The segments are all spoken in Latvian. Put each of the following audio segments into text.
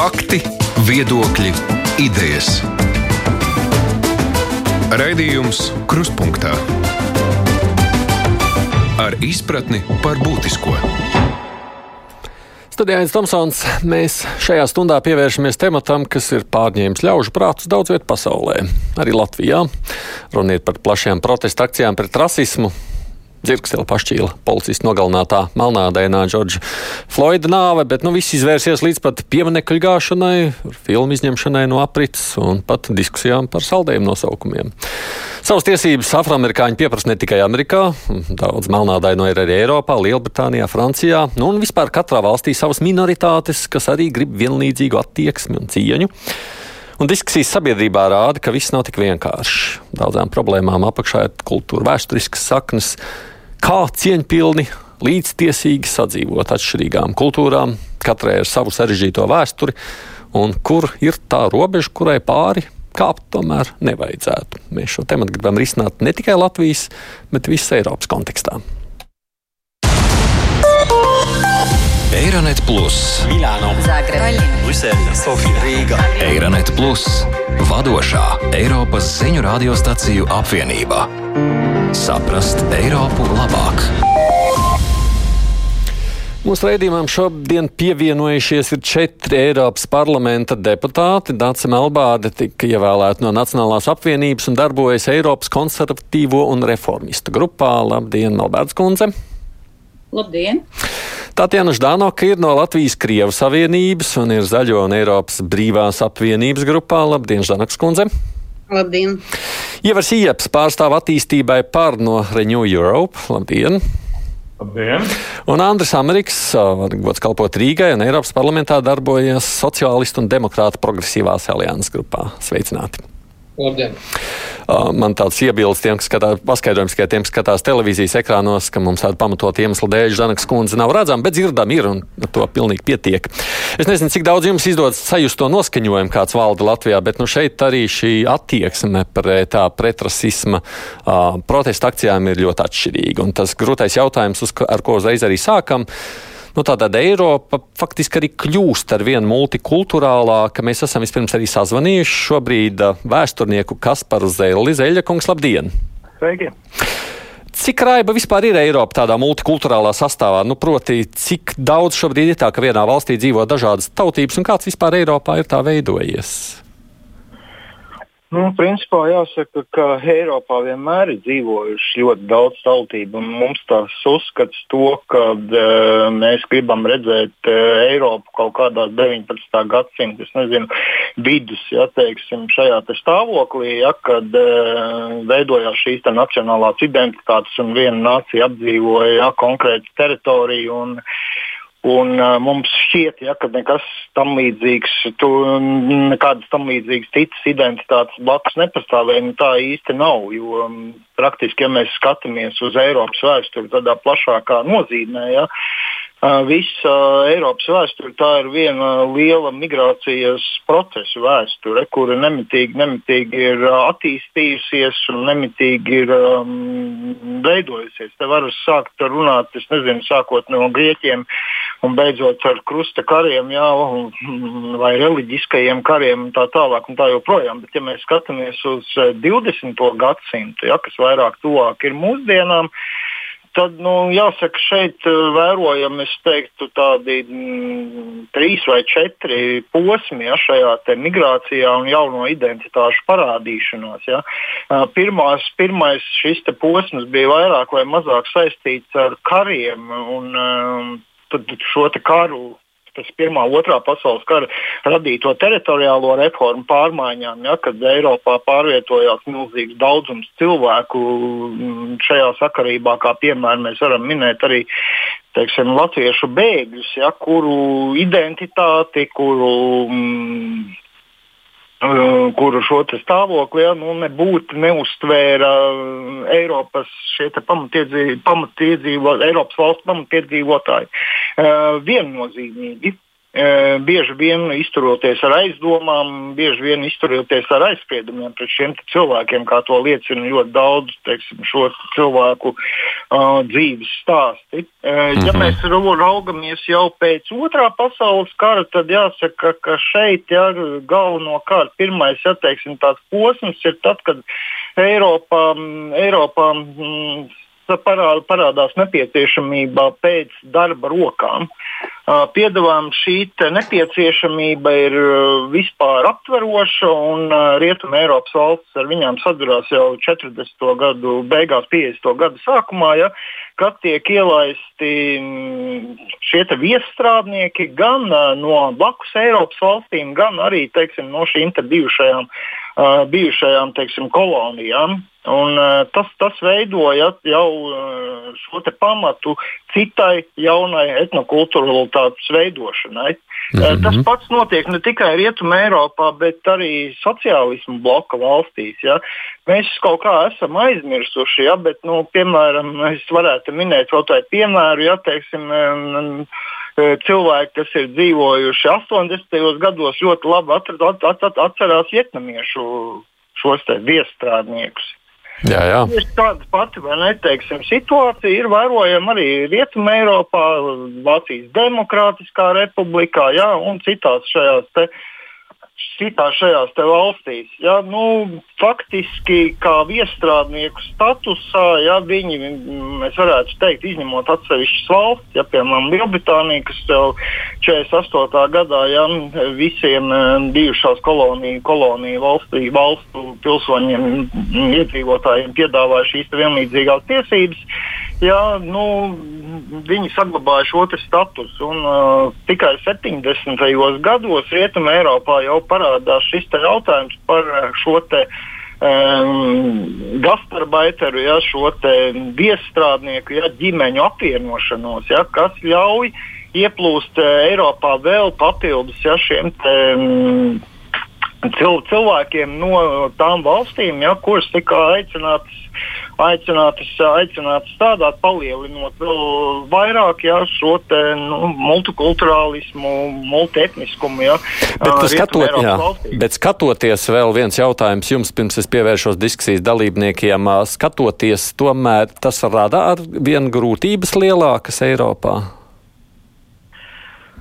Fakti, viedokļi, idejas. Raidījums Krustpunktā ar izpratni par būtisko. Studijājums Tomsons, mēs šajā stundā pievēršamies tematam, kas ir pārņēmis ļaužu prātus daudz vietā pasaulē, arī Latvijā. Runa ir par plašajām protesta akcijām pret rasismu, dzirksteli pašķīla policista nogalinātā melnādainā Džordža Floyda nāve, bet nu, viss izvērsies līdz pat pieminiektu gāšanai, filmu izņemšanai no aprites un pat diskusijām par saldējumu nosaukumiem. Savas tiesības afroamerikāņi pieprasa ne tikai Amerikā, daudz melnādaino ir arī Eiropā, Lielbritānijā, Francijā, nu un vispār katrā valstī savas minoritātes, kas arī grib vienlīdzīgu attieksmi un cieņu. Un diskusijas sabiedrībā rāda, ka viss nav tik vienkārši. Daudzām problēmām apakšā ir kultūra, vēsturiskas saknes, kā cieņpilni, līdztiesīgi sadzīvot atšķirīgām kultūrām, katrai ar savu sarežģīto vēsturi, un kur ir tā robeža, kurai pāri kāpt tomēr nevajadzētu. Mēs šo tematu gribam risināt ne tikai Latvijas, bet visas Eiropas kontekstā. Eironet Plus, Milāno, Zagreba, Brisele, Sofija, Rīga. Eironet Plus, vadošā Eiropas ziņu radiostaciju apvienība. Saprast Eiropu labāk! Mūsu raidījumam šodien pievienojušies ir četri Eiropas parlamenta deputāti. Dāca Melbāde tika ievēlēta no Nacionālās apvienības un darbojas Eiropas konservatīvo un reformistu grupā. Labdien, Melbārds kundze! Labdien! Tatjana Ždanoka ir no Latvijas Krievu Savienības un ir Zaļo un Eiropas brīvās apvienības grupā. Labdien, Ždanoks kundze! Labdien! Ievars Ieps pārstāv attīstībai par no Renew Europe. Labdien! Labdien! Un Andris Amerikas, gods kalpot Rīgai un Eiropas parlamentā darbojas Sociālistu un Demokrātu progresīvās alianses grupā. Sveicināti! Labdien. Man tāds iebildes tiem, kas skatās, paskaidrojums, ka tiem, kas skatās televīzijas ekrānos, ka mums tāda pamatot iemesla dēļ Žanakas kundze nav redzama, bet dzirdama ir un to pilnīgi pietiek. Es nezinu, cik daudz jums izdodas sajust to noskaņojumu, kāds valda Latvijā, bet nu šeit arī šī attieksme pret tā pretrasisma uh, protesta akcijām ir ļoti atšķirīga. Un tas grūtais jautājums, uz, ar ko uzreiz arī sākam, nu, tātad Eiropa faktiski arī kļūst ar vien multikulturālāka. Mēs esam vispirms arī sazvanījuši šobrīd vēsturnieku Kasparu Zelli. Zeļa kungs, labdien! Sveiki! Cik raiba vispār ir Eiropa tādā multikulturālā sastāvā? Nu, proti, cik daudz šobrīd ir tā, ka vienā valstī dzīvo dažādas tautības, un kāds vispār Eiropā ir tā veidojies? Nu, principā jāsaka, ka Eiropā vienmēr ir dzīvojuši ļoti daudz tautību. Mums tas uzskats to, ka uh, mēs gribam redzēt uh, Eiropu kaut kādā 19. gadsimta nezinu, vidus, ja teiksim, šajā te stāvoklī, ja, kad uh, veidojās šīs nacionālās identitātes un viena nācija apdzīvoja ja, konkrētu teritoriju. Un, Un, uh, mums šķiet, ja, ka nekas tam līdzīgs, tu, nekādas tam līdzīgas citas identitātes blakus nepastāvēja. Nu, tā īsti nav. Jo um, praktiski, ja mēs skatāmies uz Eiropas vēsturi tādā plašākā nozīmē, ja, Visa Eiropas vēsture tā ir viena liela migrācijas procesa vēsture, kura nemitīgi, nemitīgi ir attīstījusies un nemitīgi ir um, veidojusies. Te var sākt runāt, es nezinu, sākot no grieķiem un beidzot ar krusta kariem, jā, vai reliģiskajiem kariem un tā tālāk un tā joprojām. Bet, ja mēs skatāmies uz 20. gadsimtu, ja, kas vairāk tuvāk ir mūsdienām, tad nu, jāsaka, šeit eh, vērojam teiktu, tādi mm, trīs vai četri posmi ja, šajā migrācijā un jauno identitāšu parādīšanās. Ja. Pirmās, pirmais šis posms bija vairāk vai mazāk saistīts ar kariem un um, šo karu tas Pirmā, Otrā pasaules kara radīto teritoriālo reformu pārmaiņām, ja, kad Eiropā pārvietojās milzīgs daudzums cilvēku. Mm, šajā sakarībā, kā piemēram, mēs varam minēt arī teiksim, latviešu bēgļus, ja, kuru identitāti, kuru mm, kuru šo stāvokli ja, nu, nebūtu neuztvēra uh, Eiropas pamatiedzīvotāji, Eiropas valsts pamatiedzīvotāji. Uh, viennozīmīgi bieži vien izturoties ar aizdomām, bieži vien izturoties ar aizspriedumiem pret šiem cilvēkiem, kā to liecina ļoti daudz teiksim, šo cilvēku uh, dzīves stāsti. Uh, ja mhm. mēs raugamies jau pēc otrā pasaules kara, tad jāsaka, ka šeit ja, galvenokārt pirmais ja, teiksim, posms ir tad, kad Eiropā, Eiropā mm, parādās nepieciešamība pēc darba rokām. Piedāvājuma šī nepieciešamība ir vispār aptveroša, un Rietuma Eiropas valsts ar viņām sadurās jau 40. gadu beigās, 50. gadu sākumā, ja, kad tiek ielaisti šie viestrādnieki gan no blakus Eiropas valstīm, gan arī teiksim, no šīm bijušajām, bijušajām teiksim, kolonijām. Un, tas, tas veidoja jau šo pamatu citai jaunai etnokulturalitātes veidošanai. Mm -hmm. tas pats notiek ne tikai Rietumē, Eiropā, bet arī sociālismu bloka valstīs. Ja. Mēs kaut kā esam aizmirsuši, ja, bet, nu, piemēram, es varētu minēt vēl tādu piemēru, ja teiksim, um, cilvēki, kas ir dzīvojuši 80. gados, ļoti labi atcerās vietnamiešu šos viestrādniekus. Jā, jā. Tieši tāda pati neteiksim, situācija ir vērojama arī Rietumē, Eiropā, Vācijas Demokrātiskā republikā jā, un citās šajās te, uh, citās šajās valstīs. Ja, nu, faktiski kā viestrādnieku statusā, ja viņi, mēs varētu teikt, izņemot atsevišķas valsts, ja, piemēram, Lielbritānija, kas jau 48. gadā ja, visiem eh, bijušās koloniju, koloniju valstī, valstu pilsoņiem, iedzīvotājiem piedāvāja šīs vienlīdzīgās tiesības jā, nu, viņi saglabāja šo statusu. Un, uh, tikai 70. gados Rietumē Eiropā jau parādās šis jautājums par šo te, um, gastarbaiteru, ja, šo viesstrādnieku ja, ģimeņu apvienošanos, ja, kas ļauj ieplūst Eiropā vēl papildus ja, šiem te, um, cilvēkiem no tām valstīm, ja, kuras tika aicinātas, aicinātas, aicinātas strādāt, palielinot vēl vairāk ja, šo te, nu, multikulturālismu, multietniskumu. Ja, bet, skatot, jā, bet skatoties vēl viens jautājums jums, pirms es pievēršos diskusijas dalībniekiem, skatoties, tomēr tas rada ar vien grūtības lielākas Eiropā.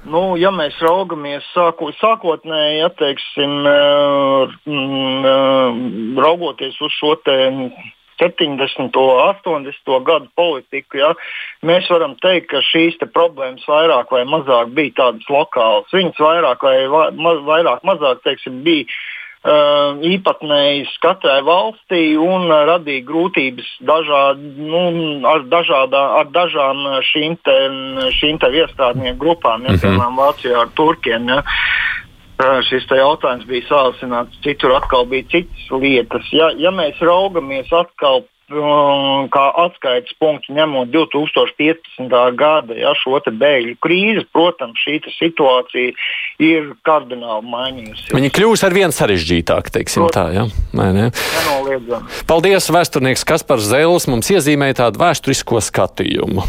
Nu, ja mēs raugamies sāko, sākotnēji, ja, teiksim, mm, raugoties uz šo 70. un 80. gadu politiku, ja, mēs varam teikt, ka šīs problēmas vairāk vai mazāk bija tādas lokālas. Viņas vairāk vai ma, vairāk mazāk teiksim, bija Uh, īpatnējs katrai valstī un radīja grūtības dažād, nu, ar, dažādā, ar dažām šīm, te, šīm te iestrādnieku grupām, ja, -hmm. piemēram, Vācijā ar Turkiem. Ja. Šis jautājums bija sāsināts, citur atkal bija citas lietas. Ja, ja mēs raugamies atkal kā atskaites punktu ņemot 2015. gada ja, šo bēgļu krīzi, protams, šī situācija ir kardināli mainījusies. Viņa kļūs ar vien sarežģītāk, teiksim protams. tā. Ja? Nenoliedzami. Paldies, vēsturnieks Kaspars Zēlis mums iezīmēja tādu vēsturisko skatījumu.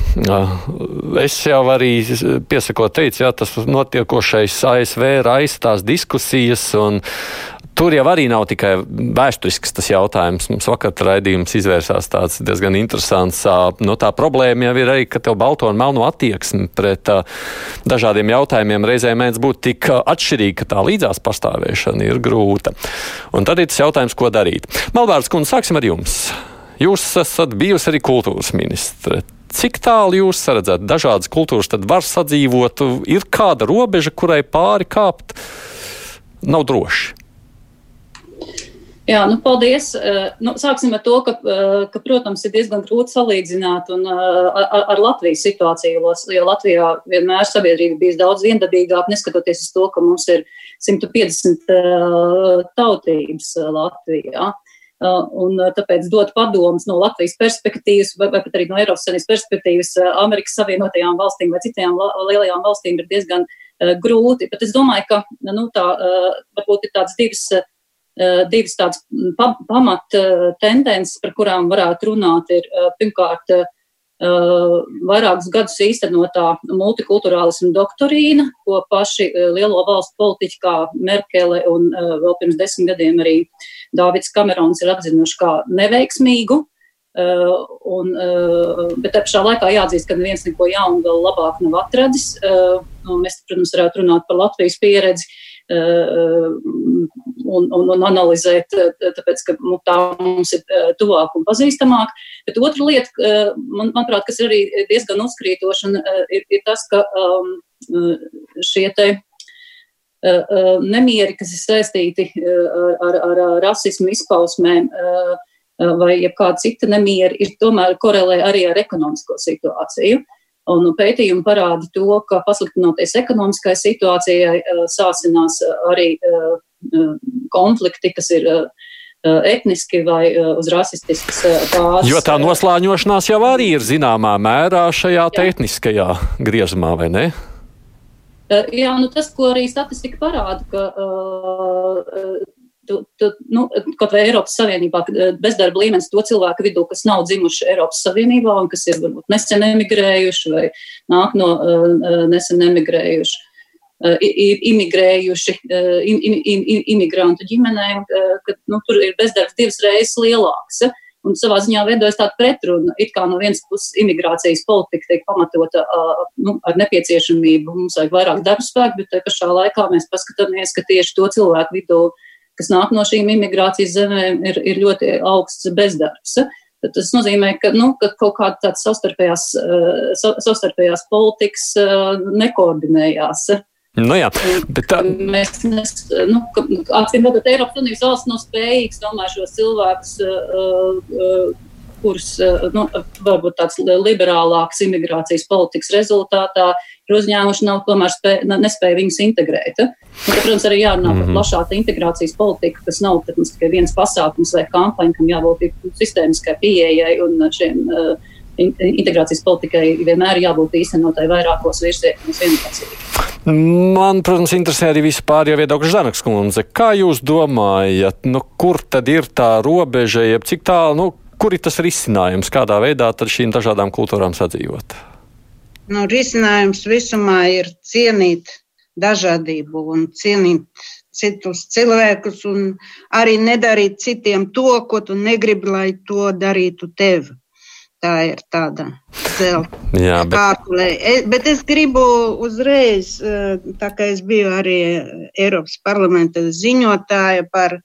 Es jau arī piesakot teicu, ja tas notiekošais ASV raisa tās diskusijas un Tur jau arī nav tikai vēsturisks tas jautājums. Mums vakar raidījums izvērsās tāds diezgan interesants. No tā problēma jau ir arī, ka tev balto un melno attieksmi pret dažādiem jautājumiem reizēm mēdz būt tik atšķirīga, ka tā līdzās pastāvēšana ir grūta. Un tad ir tas jautājums, ko darīt. Malvārds kundze, sāksim ar jums. Jūs esat bijusi arī kultūras ministre. Cik tālu jūs redzat, dažādas kultūras tad var sadzīvot? Ir kāda robeža, kurai pāri kāpt nav droši? Jā, nu, paldies. Eh, nu, sāksim ar to, ka, eh, ka, protams, ir diezgan grūti salīdzināt un, eh, ar, ar Latvijas situāciju, jo Latvijā vienmēr sabiedrība bijis daudz viendabīgāka, neskatoties uz to, ka mums ir 150 tautības Latvijā. Un tāpēc dot padomus no Latvijas perspektīvas, vai, vai pat arī no Eiropas Savienības perspektīvas Amerikas Savienotajām valstīm vai citām lielajām valstīm ir diezgan grūti. Bet es domāju, ka nu, tā varbūt ir tādas divas divas tādas mm, pa, pamat eh, tendences, par kurām varētu runāt, ir eh, pirmkārt vairākus gadus īstenotā multikulturālisma doktrīna, ko paši lielo valstu politiķi kā Merkele un vēl pirms desmit gadiem arī Dāvids Kamerons ir atzinuši kā neveiksmīgu. Uh, un, uh, bet te pašā laikā jāatzīst, ka neviens neko jaunu vēl labāk nav atradis. Uh, mēs, protams, varētu runāt par Latvijas pieredzi, un, un, un analizēt, tāpēc, ka nu, tā mums ir tuvāk un pazīstamāk. Bet otra lieta, man, manuprāt, kas ir arī diezgan uzkrītoša, ir, ir tas, ka um, šie te nemieri, kas ir saistīti ar, ar, ar rasismu izpausmēm, vai jebkāda cita nemieri, ir tomēr korelē arī ar ekonomisko situāciju. Un pētījumi parāda to, ka pasliktinoties ekonomiskai situācijai, sāsinās arī konflikti, kas ir etniski vai uz rasistiskas bāzes. Jo tā noslāņošanās jau arī ir zināmā mērā šajā tehniskajā griezumā, vai ne? Jā, nu tas, ko arī statistika parāda, ka tu, tu, nu, kaut vai Eiropas Savienībā eh, bezdarba līmenis to cilvēku vidū, kas nav dzimuši Eiropas Savienībā un kas ir varbūt nesen emigrējuši vai nāk no nesen emigrējuši. Ir imigrējuši im, im, im, imigrantu ģimenēm, ka nu, tur ir bezdarbs divas reizes lielāks. Un savā ziņā veidojas tāda pretruna. It kā no vienas puses imigrācijas politika tiek pamatota nu, ar nepieciešamību, mums vajag vairāk darba spēku, bet te pašā laikā mēs paskatāmies, ka tieši to cilvēku vidū kas nāk no šīm imigrācijas zemēm, ir, ir ļoti augsts bezdarbs. Tad tas nozīmē, ka, nu, ka kaut kāda tāda savstarpējās, uh, savstarpējās politikas nekoordinējās. Nu jā, bet tā... Mēs, mēs nu, acīm redzot, Eiropas Savienības valsts nav spējīgs tomēr šos cilvēkus uh, uh, kurus nu, varbūt tāds liberālāks imigrācijas politikas rezultātā ir uzņēmuši, nav tomēr spē, nespēja viņus integrēt. Un, te, protams, arī jārunā par mm -hmm. plašāku integrācijas politiku, kas nav protams, tikai viens pasākums vai kampaņa, kam jābūt sistēmiskai pieejai un šiem uh, integrācijas politikai vienmēr jābūt īstenotai vairākos virsienos vienlaicīgi. Man, protams, interesē arī vispār jau viedokļu Žanaks kundze. Kā jūs domājat, nu, kur tad ir tā robeža, jeb cik tālu, nu, kur ir tas risinājums, kādā veidā šīm dažādām kultūrām sadzīvot? Nu, risinājums visumā ir cienīt dažādību un cienīt citus cilvēkus un arī nedarīt citiem to, ko tu negribi, lai to darītu tev. Tā ir tāda zelta kārtulē. Bet... E, bet es gribu uzreiz, e, tā kā es biju arī Eiropas parlamenta ziņotāja par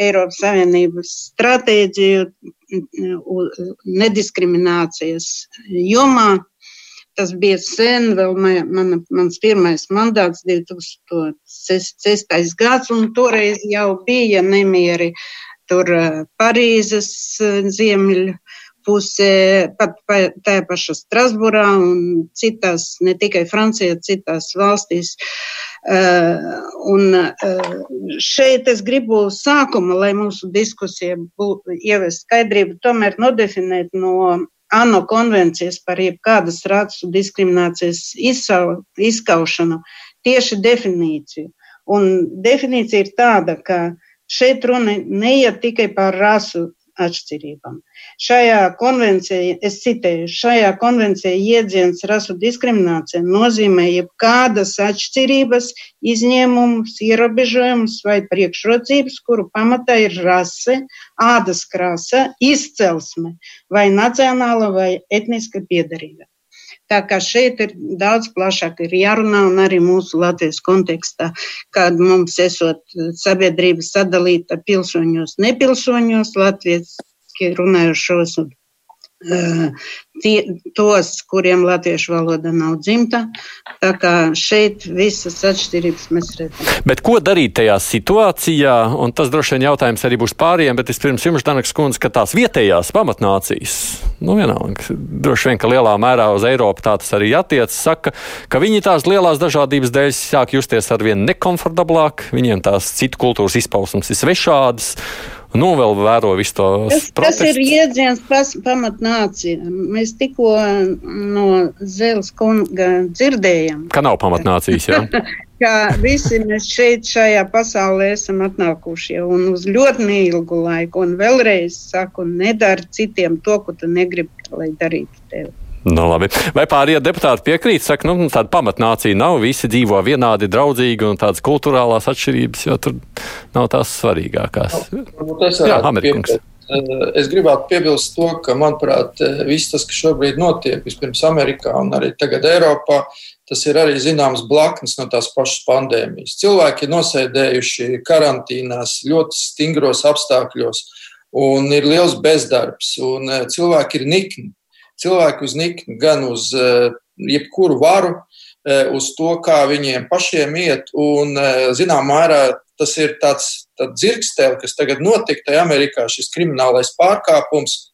Eiropas Savienības stratēģiju nediskriminācijas jomā. Tas bija sen, vēl man, mans pirmais mandāts, 2006. gads, un toreiz jau bija nemieri tur e, Parīzes ziemeļu pusē, pat tajā pašā Strasburā un citās, ne tikai Francijā, citās valstīs. Uh, un uh, šeit es gribu sākuma, lai mūsu diskusija būtu ievest skaidrību, tomēr nodefinēt no ANO konvencijas par jebkādas rasu diskriminācijas izskaušanu tieši definīciju. Un definīcija ir tāda, ka šeit runa neiet tikai par rasu atšķirībām. Šajā konvencijā, es citēju, šajā konvencijā iedziens rasu diskriminācija nozīmē jebkādas atšķirības, izņēmumus, ierobežojumus vai priekšrocības, kuru pamatā ir rase, ādas krāsa, izcelsme vai nacionāla vai etniska piedarība. Tā kā šeit ir daudz plašāk ir jārunā un arī mūsu Latvijas kontekstā, kad mums esot sabiedrība sadalīta pilsoņos, nepilsoņos, Latvijas runājušos un tie, tos, kuriem latviešu valoda nav dzimta. Tā kā šeit visas atšķirības mēs redzam. Bet ko darīt tajā situācijā, un tas droši vien jautājums arī būs pārējiem, bet es pirms jums, Danaks kundze, ka tās vietējās pamatnācijas, nu vienalga, droši vien, ka lielā mērā uz Eiropu tā tas arī attiec, saka, ka viņi tās lielās dažādības dēļ sāk justies arvien nekomfortablāk, viņiem tās citu kultūras izpausmes ir svešādas. Nu, vēl vēro visu to. Tas, protestus. tas ir jēdziens pamatnācija. Mēs tikko no Zēles kunga dzirdējām. Ka nav pamatnācijas, jā. ka visi mēs šeit, šajā pasaulē, esam atnākuši jau uz ļoti neilgu laiku. Un vēlreiz saku, nedara citiem to, ko tu negribi, lai darītu tev. Nu, labi. Vai pārējie deputāti piekrīt, saka, nu, tāda pamatnācija nav, visi dzīvo vienādi, draudzīgi un tādas kultūrālās atšķirības, jo tur nav tās svarīgākās. Nu, Jā, Amerikans. Eh, es gribētu piebilst to, ka, manuprāt, eh, viss tas, kas šobrīd notiek, vispirms Amerikā un arī tagad Eiropā, tas ir arī zināms blaknes no tās pašas pandēmijas. Cilvēki ir nosēdējuši karantīnās ļoti stingros apstākļos, un ir liels bezdarbs, un eh, cilvēki ir nikni cilvēku uz nikni, gan uz eh, jebkuru varu, eh, uz to, kā viņiem pašiem iet. Un, eh, zinām, mērā tas ir tāds dzirkstēl, kas tagad notika tajā Amerikā, šis kriminālais pārkāpums.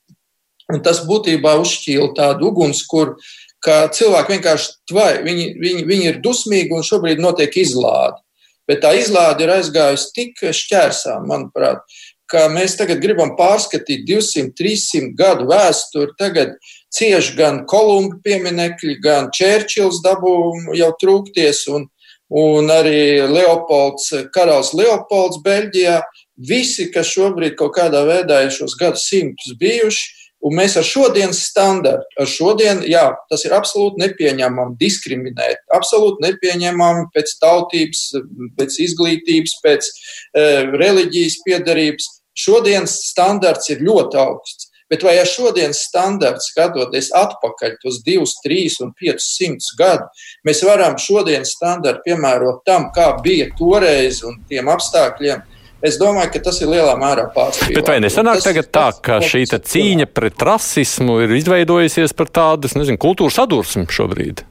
Un tas būtībā uzšķīla tādu ugunskura, ka cilvēki vienkārši tvai, viņi, viņi, viņi ir dusmīgi un šobrīd notiek izlāde. Bet tā izlāde ir aizgājusi tik šķērsām, manuprāt, ka mēs tagad gribam pārskatīt 200, 300 gadu vēsturi. Tagad cieši gan Kolumba pieminekļi, gan Čērčils dabū jau trūkties, un, un arī Leopolds, karalis Leopolds Beļģijā. Visi, kas šobrīd kaut kādā veidā ir šos gadsimtus bijuši, un mēs ar šodienas standartu, ar šodien, jā, tas ir absolūti nepieņemami diskriminēt, absolūti nepieņemami pēc tautības, pēc izglītības, pēc e, reliģijas piedarības. Šodienas standarts ir ļoti augsts. Bet vai ar šodienas standartu skatoties atpakaļ uz 2, 3 un 500 gadu, mēs varam šodienas standartu piemērot tam, kā bija toreiz un tiem apstākļiem? Es domāju, ka tas ir lielā mērā pārspīlēts. Bet vai nesanāk tas, tagad tā, ka šī cīņa pret rasismu ir izveidojusies par tādu, nezinu, kultūras sadursmi šobrīd?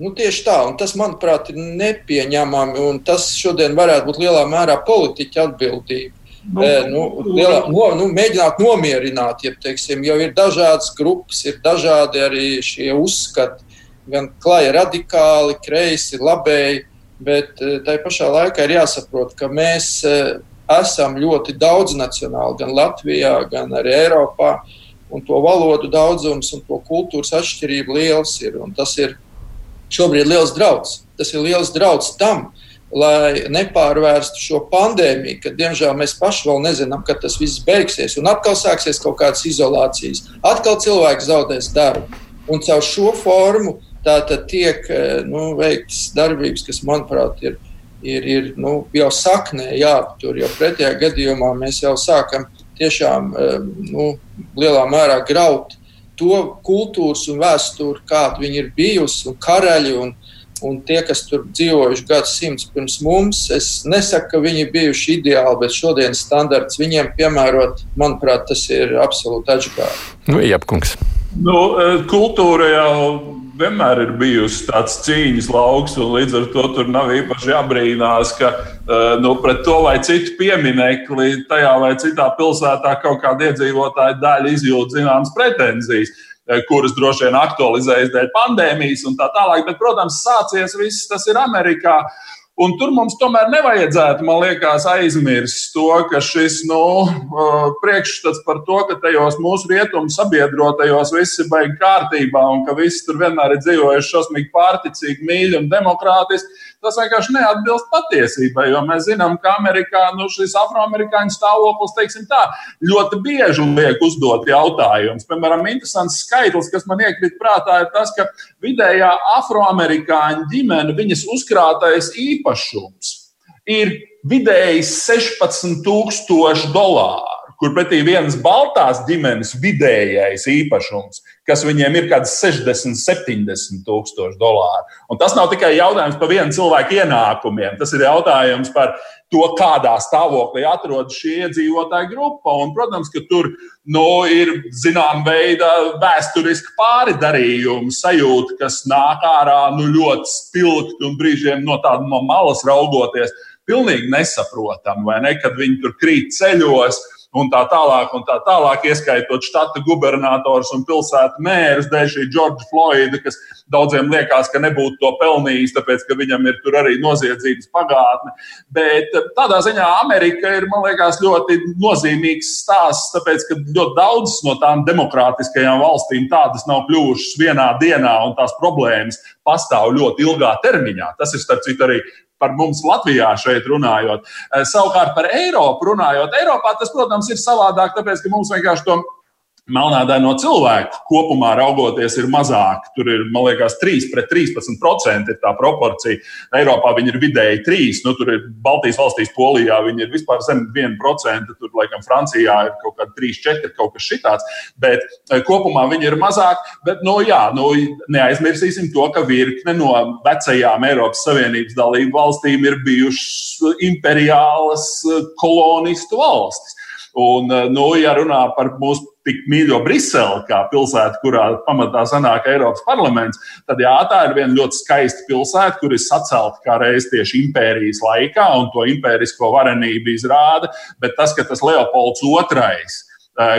Nu, tieši tā, un tas, manuprāt, ir nepieņemami, un tas šodien varētu būt lielā mērā politiķa atbildība. Nu, nu, lielā, no, nu, mēģināt nomierināt, ja teiksim, jau ir dažādas grupas, ir dažādi arī šie uzskati, gan klāja radikāli, kreisi, labēji, bet tai pašā laikā ir jāsaprot, ka mēs esam ļoti daudznacionāli, gan Latvijā, gan arī Eiropā, un to valodu daudzums un to kultūras atšķirība liels ir, un tas ir šobrīd liels drauds. Tas ir liels drauds tam, lai nepārvērstu šo pandēmiju, kad diemžēl mēs paši vēl nezinām, kad tas viss beigsies, un atkal sāksies kaut kādas izolācijas, atkal cilvēks zaudēs darbu. Un caur šo formu tātad tiek eh, nu, veikts darbības, kas, manuprāt, ir, ir, ir nu, jau saknē jāaptur, jo pretējā gadījumā mēs jau sākam tiešām eh, nu, lielā mērā graut to kultūras un vēsturi, kāda viņi ir bijusi, un karaļi un, un tie, kas tur dzīvojuši gadsimtus pirms mums, es nesaku, ka viņi bijuši ideāli, bet šodienas standarts viņiem piemērot, manuprāt, tas ir absolūti atšķirīgi. Nu, Jāpkungs. Nu, e, kultūra jau vienmēr ir bijusi tāds cīņas lauks, un līdz ar to tur nav īpaši jābrīnās, ka e, nu, pret to vai citu pieminekli tajā vai citā pilsētā kaut kāda iedzīvotāja daļa izjūt zināmas pretenzijas. Eh, kuras droši vien aktualizējas dēļ pandēmijas un tā tālāk. Bet, protams, sācies viss tas ir Amerikā. Un tur mums tomēr nevajadzētu, man liekas, aizmirst to, ka šis nu, eh, priekšstats par to, ka tajos mūsu rietumu sabiedrotajos viss ir baigi kārtībā un ka visi tur vienmēr ir dzīvojuši šausmīgi pārticīgi, mīļi un demokrātiski Tas vienkārši neatbilst patiesībai, jo mēs zinām, ka Amerikā nu, šis afroamerikāņu stāvoklis, teiksim tā, ļoti bieži liek uzdot jautājumus. Piemēram, interesants skaitlis, kas man iekrīt prātā, ir tas, ka vidējā afroamerikāņu ģimene, viņas uzkrātais īpašums ir vidēji 16,000 dolāru kur pretī vienas baltās ģimenes vidējais īpašums, kas viņiem ir kaut kāds 60, 70 tūkstoši dolāru. Un tas nav tikai jautājums par vienu cilvēku ienākumiem, tas ir jautājums par to, kādā stāvoklī atrodas šī iedzīvotāja grupa. Un, protams, ka tur nu, ir zināma veida vēsturiski pāridarījuma sajūta, kas nāk ārā nu, ļoti spilgti un brīžiem no tāda no malas raugoties. Pilnīgi nesaprotami, vai ne, kad viņi tur krīt ceļos un tā tālāk, un tā tālāk, ieskaitot štata gubernators un pilsētu mērus dēļ šī Džordža Floyda, kas daudziem liekas, ka nebūtu to pelnījis, tāpēc, ka viņam ir tur arī noziedzības pagātne. Bet eh, tādā ziņā Amerika ir, man liekas, ļoti nozīmīgs stāsts, tāpēc, ka ļoti daudzas no tām demokrātiskajām valstīm tādas nav kļuvušas vienā dienā, un tās problēmas pastāv ļoti ilgā termiņā. Tas ir starp citu arī par mums Latvijā šeit runājot. Eh, savukārt par Eiropu runājot, Eiropā tas, protams, ir savādāk, tāpēc ka mums vienkārši to melnādaino cilvēku kopumā raugoties ir mazāk. Tur ir, man liekas, 3 pret 13% ir tā proporcija. Eiropā viņi ir vidēji 3, nu, tur ir Baltijas valstīs, Polijā viņi ir vispār zem 1%, tur, laikam, Francijā ir kaut kāda 3, 4, kaut kas šitāds, bet eh, kopumā viņi ir mazāk. Bet, nu, jā, nu, neaizmirsīsim to, ka virkne no vecajām Eiropas Savienības dalību valstīm ir bijušas imperiālas eh, kolonistu valstis. Un, eh, nu, ja runā par mūsu tik mīļo Briseli, kā pilsētu, kurā pamatā sanāk Eiropas parlaments, tad jā, tā ir viena ļoti skaista pilsēta, kur ir sacelta kā reiz tieši impērijas laikā, un to impērisko varenību izrāda. Bet tas, ka tas Leopolds Eh,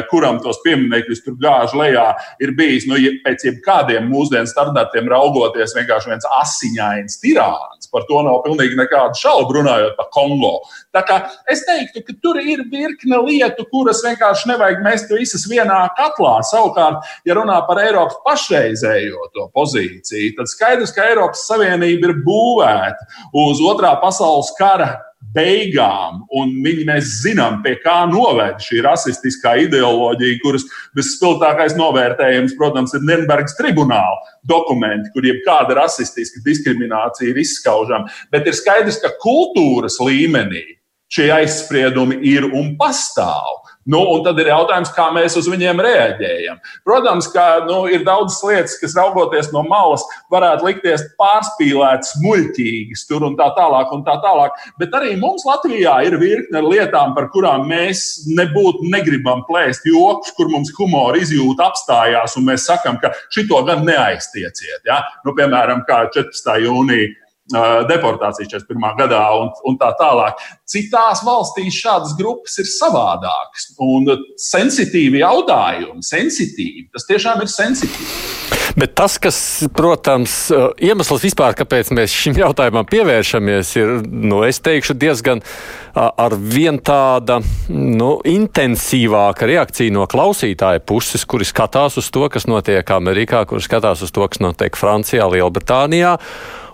kuram tos pieminekļus tur gāž lejā, ir bijis nu, pēc jebkādiem mūsdienu standartiem raugoties vienkārši viens asiņains tirāns. Par to nav pilnīgi nekādu šaubu runājot par Kongo. Tā kā es teiktu, ka tur ir virkne lietu, kuras vienkārši nevajag mest visas vienā katlā. Savukārt, ja runā par Eiropas pašreizējo to pozīciju, tad skaidrs, ka Eiropas Savienība ir būvēta uz otrā pasaules kara beigām, un viņi, mēs zinām, pie kā noved šī rasistiskā ideoloģija, kuras visspilgtākais novērtējums, protams, ir Nürnbergas tribunāla dokumenti, kur jebkāda rasistiska diskriminācija ir izskaužama. Bet ir skaidrs, ka kultūras līmenī šie aizspriedumi ir un pastāv. Nu, un tad ir jautājums, kā mēs uz viņiem reaģējam. Protams, ka nu, ir daudzas lietas, kas raugoties no malas, varētu likties pārspīlētas, muļķīgas, tur un tā tālāk. Un tā tālāk. Bet arī mums Latvijā ir virkne lietām, par kurām mēs nebūtu negribam plēst joks, kur mums humora izjūta apstājās, un mēs sakām, ka šito gan neaiztieciet. Ja? Nu, piemēram, kā 14. jūnija deportācija 41. gadā un, un tā tālāk. Citās valstīs šādas grupas ir savādākas un sensitīvi jautājumi, sensitīvi. Tas tiešām ir sensitīvi. Bet tas, kas, protams, iemesls vispār, kāpēc mēs šim jautājumam pievēršamies, ir, nu, es teikšu, diezgan ar vien tāda nu, intensīvāka reakcija no klausītāja puses, kuri skatās uz to, kas notiek Amerikā, kuri skatās uz to, kas notiek Francijā, Lielbritānijā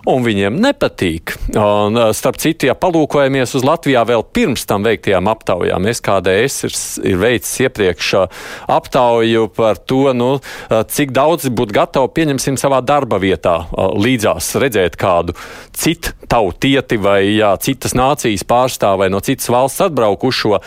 un viņiem nepatīk. Un, starp citu, ja palūkojamies uz Latvijā vēl pirms tam veiktajām aptaujām, SKDS ir, ir veicis iepriekš aptauju par to, nu, cik daudz būtu gatavi pieņemsim savā darba vietā līdzās redzēt kādu citu tautieti vai jā, citas nācijas pārstāvu vai no citas valsts atbraukušo.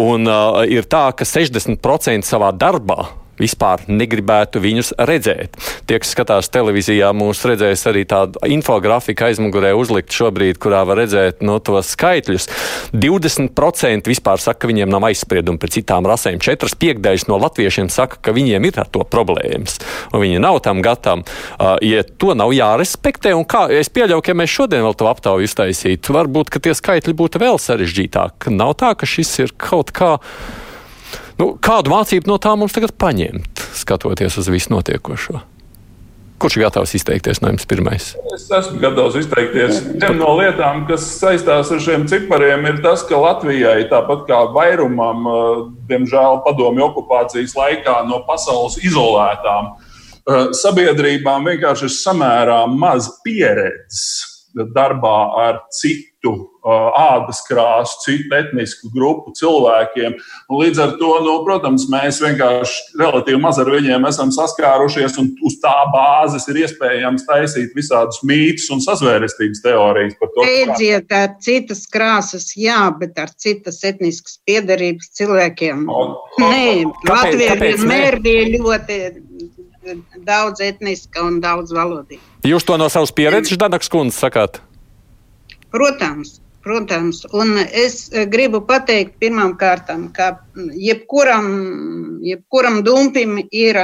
Un uh, ir tā, ka 60% savā darbā vispār negribētu viņus redzēt. Tie, kas skatās televīzijā, mūs redzēs arī tādu infografiku aizmugurē uzlikt šobrīd, kurā var redzēt no tos skaitļus. 20% vispār saka, ka viņiem nav aizspriedumi pret citām rasēm. Četras piekdēļas no latviešiem saka, ka viņiem ir ar to problēmas, un viņi nav tam gatavi. Uh, ja to nav jārespektē, un kā es pieļauju, ka ja mēs šodien vēl to aptauju iztaisītu, varbūt tie skaitļi būtu vēl sarežģītāki. Nav tā, ka šis ir kaut kā Nu, kādu mācību no tā mums tagad paņemt, skatoties uz visu notiekošo? Kurš ir gatavs izteikties no jums pirmais? Es esmu gatavs izteikties. Viena no lietām, kas saistās ar šiem cipariem, ir tas, ka Latvijai, tāpat kā vairumam, eh, diemžēl padomju okupācijas laikā no pasaules izolētām eh, sabiedrībām, vienkārši ir samērā maz pieredzes darbā ar citu citu ādas krāsu, citu etnisku grupu cilvēkiem. Un līdz ar to, nu, protams, mēs vienkārši relatīvi maz ar viņiem esam saskārušies, un uz tā bāzes ir iespējams taisīt visādus mītus un sazvērestības teorijas par to. Beidziet ar citas krāsas, jā, bet ar citas etniskas piedarības cilvēkiem. O, o, Nē, Latvija vienmēr bija ļoti daudz etniska un daudz valodīga. Jūs to no savas pieredzes, Danaks Kundze, sakāt? Protams, protams. Un es gribu pateikt pirmām kārtām, ka jebkuram, jebkuram dumpim ir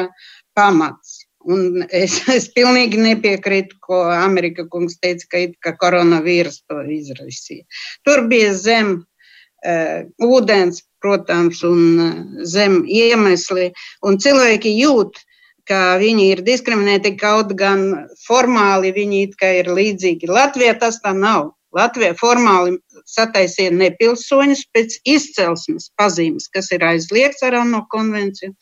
pamats. Un es, es pilnīgi nepiekrītu, ko Amerika kungs teica, ka, ka koronavīrus to izraisīja. Tur bija zem uh, ūdens, protams, un zem iemesli. Un cilvēki jūt, ka viņi ir diskriminēti, kaut gan formāli viņi ir līdzīgi. Latvijā tas tā nav. Latvija formāli sataisīja nepilsoņus pēc izcelsmes pazīmes, kas ir aizliegts ar ANO konvenciju.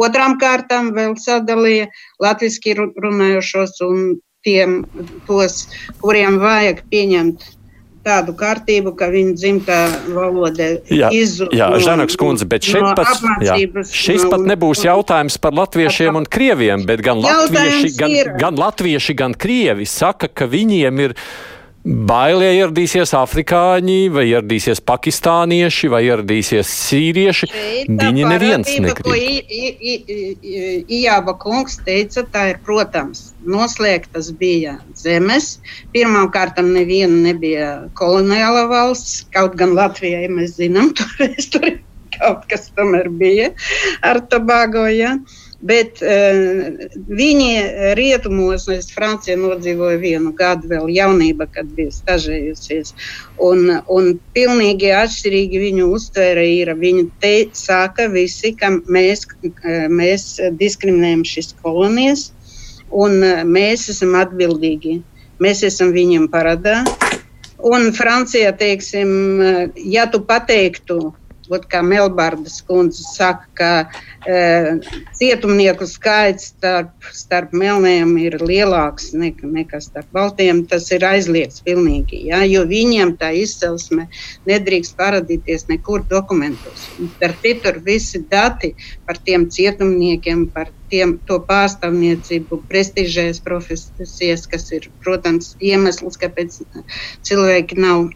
Otrām kārtām vēl sadalīja latviski runājošos un tiem, tos, kuriem vajag pieņemt tādu kārtību, ka viņa dzimtā valoda izzūd. Jā, no, Žanaks kundze, bet šeit no pat, jā, šis no, pat nebūs jautājums par latviešiem un krieviem, bet gan latvieši, gan, gan latvieši, gan krievi saka, ka viņiem ir Bailie ieradīsies afrikāņi, vai ieradīsies pakistānieši, vai ieradīsies sīrieši. Viņi neviens negrib. Ijāba kungs teica, tā ir, protams, noslēgtas bija zemes. Pirmkārt, neviena nebija koloniāla valsts, kaut gan Latvijai mēs zinām, tur, tur kaut kas tomēr bija ar Tobago. Ja? Uh, Bet uh, viņi rietumos, es Francijā nodzīvoju vienu gadu, vēl jaunībā, kad biju stažējusies. Un, un pilnīgi atšķirīgi viņu uztvēra ir. Viņi te saka visi, ka mēs, mēs diskriminējam šīs kolonijas un mēs esam atbildīgi. Mēs esam viņiem paradā. Un Francijā, teiksim, ja tu pateiktu, Ot, kā Melbārdas kundze saka, ka e, cietumnieku skaits starp, starp melniem ir lielāks nekā, nekā starp baltiem. Tas ir aizliegts pilnīgi, ja, jo viņiem tā izcelsme nedrīkst parādīties nekur dokumentos. Starp citur visi dati par tiem cietumniekiem, par tiem, to pārstāvniecību, prestižējas profesijas, kas ir, protams, iemesls, kāpēc cilvēki nav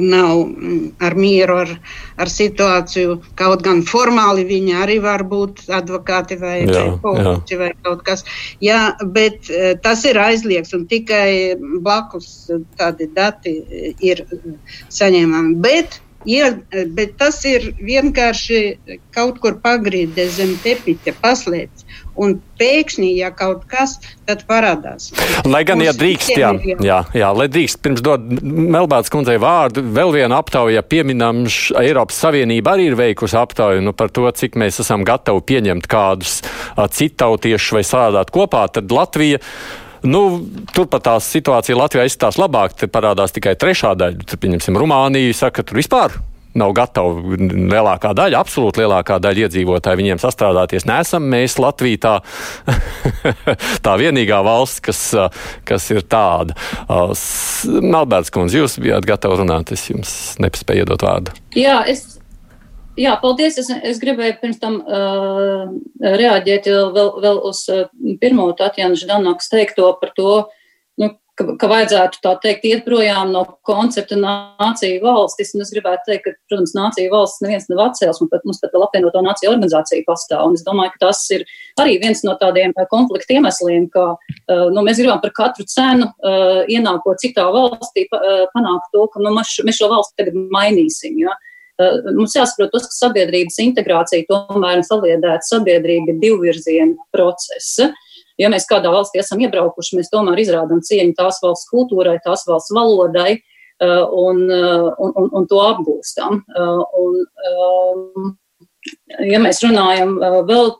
nav mm, ar mieru ar, ar situāciju. Kaut gan formāli viņi arī var būt advokāti vai, jā, vai politiķi vai kaut kas. Jā, bet eh, tas ir aizliegts un tikai blakus tādi dati ir saņemami. Bet, ja, bet tas ir vienkārši kaut kur pagrīdē zem tepiņa, paslēpts. Un pēkšņi, ja kaut kas, tad parādās. Lai gan, ja drīkst, jā, jā, jā, lai drīkst, pirms dod Melbāts kundzei vārdu, vēl viena aptauja pieminam, Eiropas Savienība arī ir veikusi aptauju nu, par to, cik mēs esam gatavi pieņemt kādus citautiešus vai sādāt kopā, tad Latvija. Nu, turpat tā situācija Latvijā izskatās labāk. Te parādās tikai trešā daļa. Tur, pieņemsim, Rumānija saka, ka tur vispār nav gatava lielākā daļa, absolūti lielākā daļa iedzīvotāji viņiem sastrādāties. Nesam mēs Latvija tā, tā vienīgā valsts, kas, kas ir tāda. Melbērts kundze, jūs bijāt gatavi runāt, es jums nepaspēju iedot vārdu. Jā, es. Jā, paldies. Es, es gribēju pirms tam uh, reaģēt vēl, vēl uz uh, pirmo Tatjana Ždanokas teikto par to, nu, ka, ka vajadzētu tā teikt iet projām no koncepta nācija valstis. Un es gribētu teikt, ka, protams, nācija valsts neviens nav atcēlis, un pat mums pat vēl apvienoto nāciju organizācija pastāv. Un es domāju, ka tas ir arī viens no tādiem uh, konflikta iemesliem, ka uh, nu, mēs gribam par katru cenu uh, ienākot citā valstī panākt to, ka nu, mēs, šo valsti tagad mainīsim. Ja? Mums jāsaprot, tas, ka sabiedrības integrācija tomēr ir saliedēta sabiedrība divvirziena procesa. Ja mēs kādā valstī esam iebraukuši, mēs tomēr izrādām cieņu tās valsts kultūrai, tās valsts valodai uh, un, uh, un, un, un to apgūstam. Un, ja mēs runājam vēl